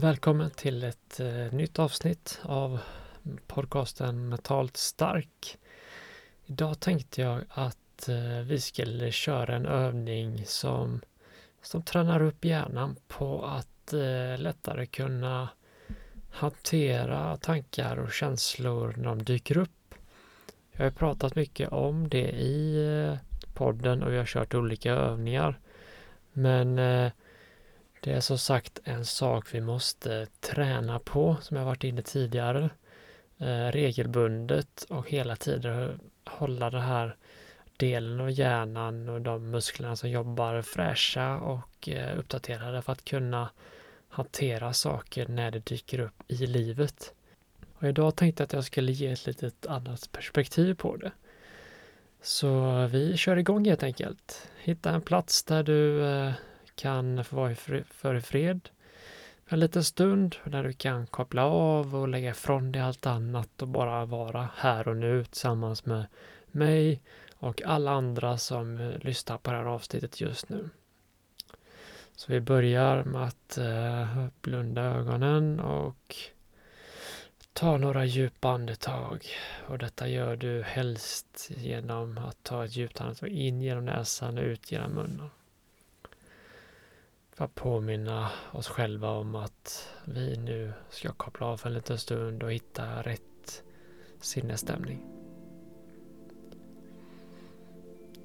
Välkommen till ett eh, nytt avsnitt av podcasten Mentalt stark. Idag tänkte jag att eh, vi skulle köra en övning som, som tränar upp hjärnan på att eh, lättare kunna hantera tankar och känslor när de dyker upp. Jag har pratat mycket om det i eh, podden och vi har kört olika övningar. Men eh, det är som sagt en sak vi måste träna på som jag varit inne tidigare eh, regelbundet och hela tiden hålla den här delen av hjärnan och de musklerna som jobbar fräscha och eh, uppdaterade för att kunna hantera saker när det dyker upp i livet. Och idag tänkte jag att jag skulle ge ett litet annat perspektiv på det. Så vi kör igång helt enkelt. Hitta en plats där du eh, kan få vara för i fred för en liten stund där du kan koppla av och lägga ifrån dig allt annat och bara vara här och nu tillsammans med mig och alla andra som eh, lyssnar på det här avsnittet just nu. Så vi börjar med att eh, blunda ögonen och ta några djupa andetag. Och detta gör du helst genom att ta ett djupt andetag in genom näsan och ut genom munnen. För att påminna oss själva om att vi nu ska koppla av för en liten stund och hitta rätt sinnesstämning.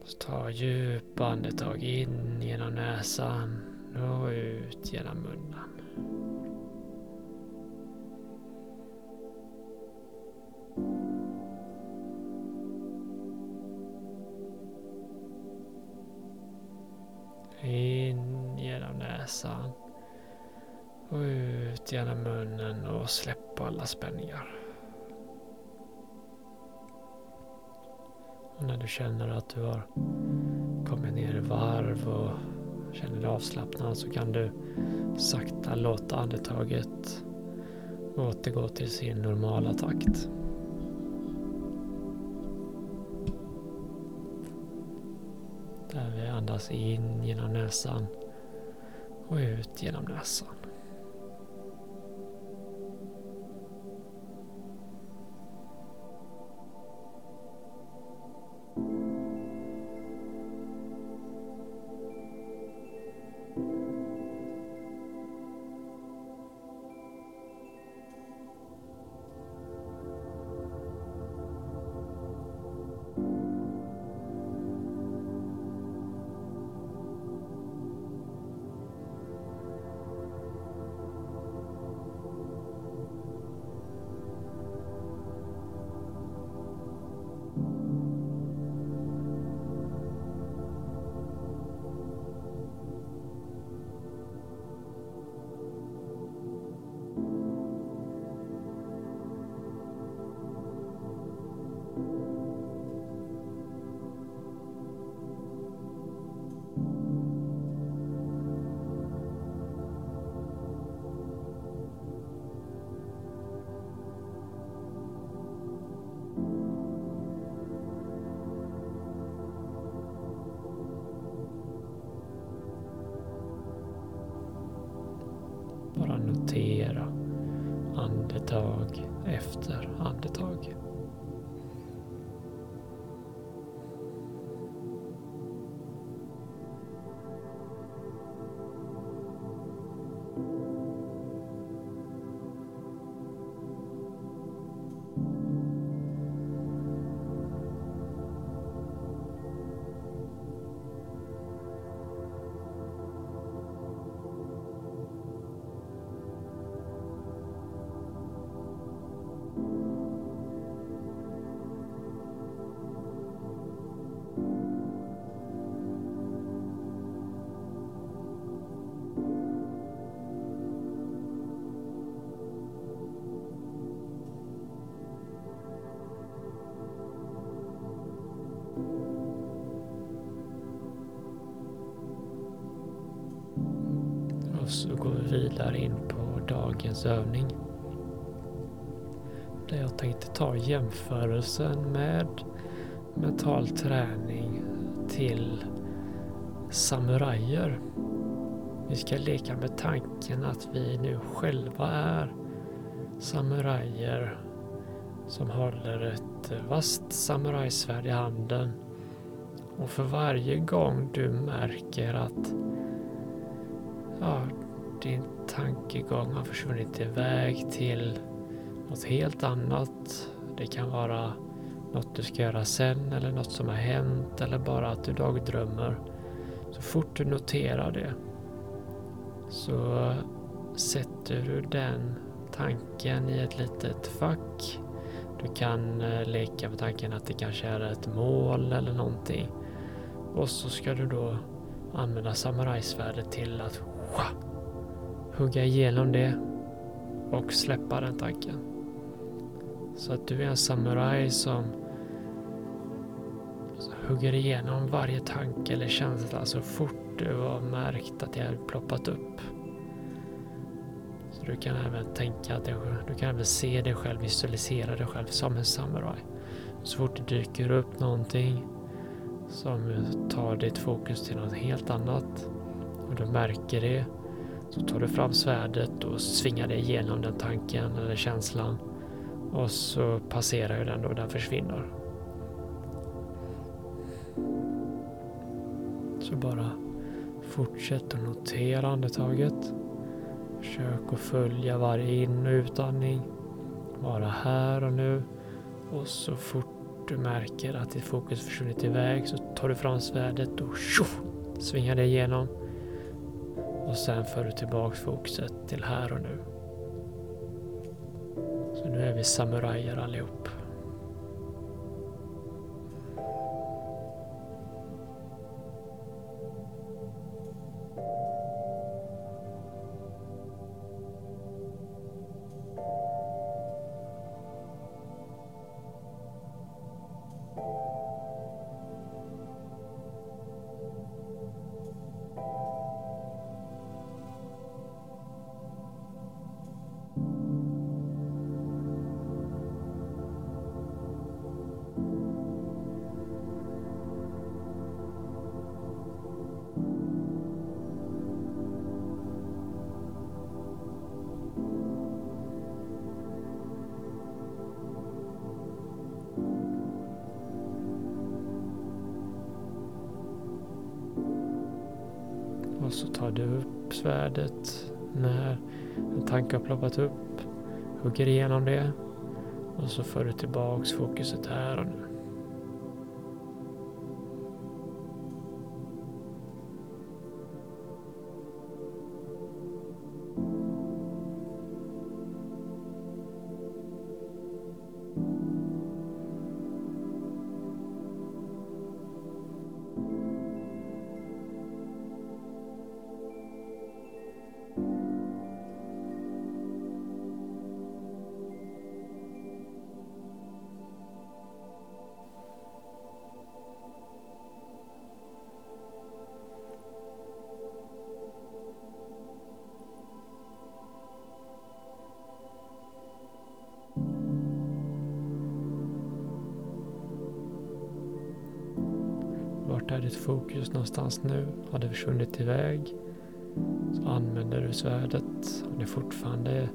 Så ta djupa andetag in genom näsan och ut genom munnen. Sa han. och ut genom munnen och släpp på alla spänningar. Och när du känner att du har kommit ner i varv och känner dig avslappnad så kan du sakta låta andetaget återgå till sin normala takt. Där vi andas in genom näsan och ut genom näsan. Notera andetag efter andetag. Kommer in på dagens övning. Där jag tänkte ta jämförelsen med mental träning till samurajer. Vi ska leka med tanken att vi nu själva är samurajer som håller ett vasst samurajsvärd i handen. Och för varje gång du märker att ja, din tankegång har försvunnit iväg till något helt annat. Det kan vara något du ska göra sen eller något som har hänt eller bara att du dagdrömmer. Så fort du noterar det så sätter du den tanken i ett litet fack. Du kan eh, leka med tanken att det kanske är ett mål eller någonting. Och så ska du då använda samurajsvärdet till att hugga igenom det och släppa den tanken. Så att du är en samuraj som hugger igenom varje tanke eller känsla så fort du har märkt att det har ploppat upp. Så du kan även tänka att du kan även se dig själv, visualisera dig själv som en samuraj. Så fort det dyker upp någonting som tar ditt fokus till något helt annat och du märker det så tar du fram svärdet och svingar dig igenom den tanken eller känslan och så passerar ju den och den försvinner. Så bara fortsätt att notera andetaget. Försök att följa varje in och utandning. Vara här och nu. Och så fort du märker att ditt fokus försvunnit iväg så tar du fram svärdet och tjoff, svingar det igenom. Och sen för du tillbaks fokuset till här och nu. Så nu är vi samurajer allihop. Och så tar du upp svärdet när en tanke har ploppat upp. Hugger igenom det. Och så för du tillbaks fokuset här och nu. Fokus någonstans nu? Har det försvunnit iväg? Så använder du svärdet. Om det fortfarande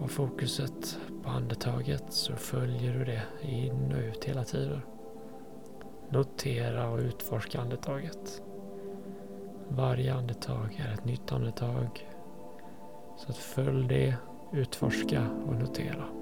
har fokuset på andetaget så följer du det in och ut hela tiden. Notera och utforska andetaget. Varje andetag är ett nytt andetag. Så att följ det, utforska och notera.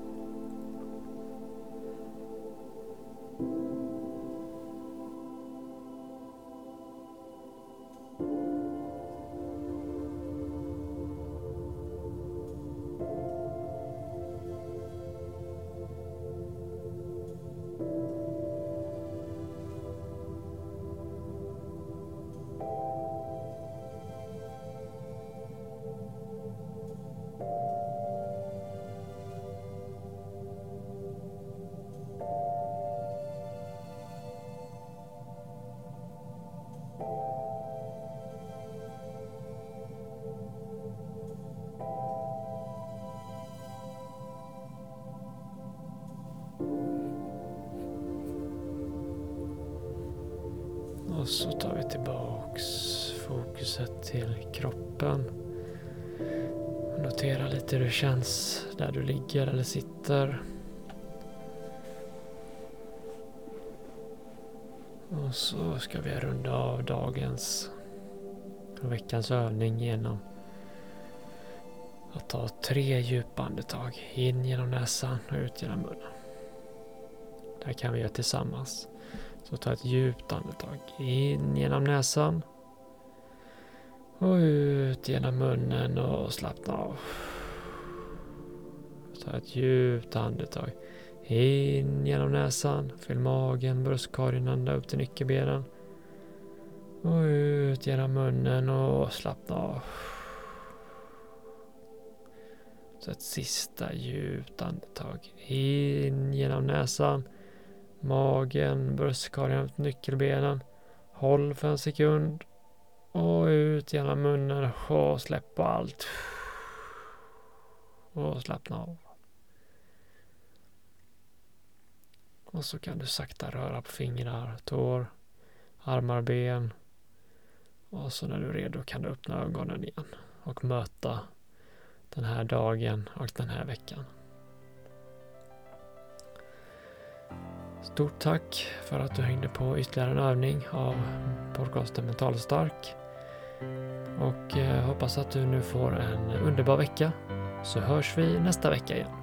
Så tar vi tillbaks fokuset till kroppen. Notera lite hur det känns där du ligger eller sitter. Och så ska vi runda av dagens och veckans övning genom att ta tre djupa andetag. In genom näsan och ut genom munnen. Det här kan vi göra tillsammans. Så ta ett djupt andetag. In genom näsan. Och ut genom munnen och slappna av. Ta ett djupt andetag. In genom näsan. Fyll magen, bröstkorgen ända upp till nyckelbenen. Och ut genom munnen och slappna av. Så ett sista djupt andetag. In genom näsan. Magen, bröstkorgen, nyckelbenen. Håll för en sekund. Och ut genom munnen och släpp på allt. Och slappna av. Och så kan du sakta röra på fingrar, tår, armar, ben. Och så när du är redo kan du öppna ögonen igen och möta den här dagen och den här veckan. Stort tack för att du hängde på ytterligare en övning av podcasten Mental Stark. Och eh, hoppas att du nu får en underbar vecka. Så hörs vi nästa vecka igen.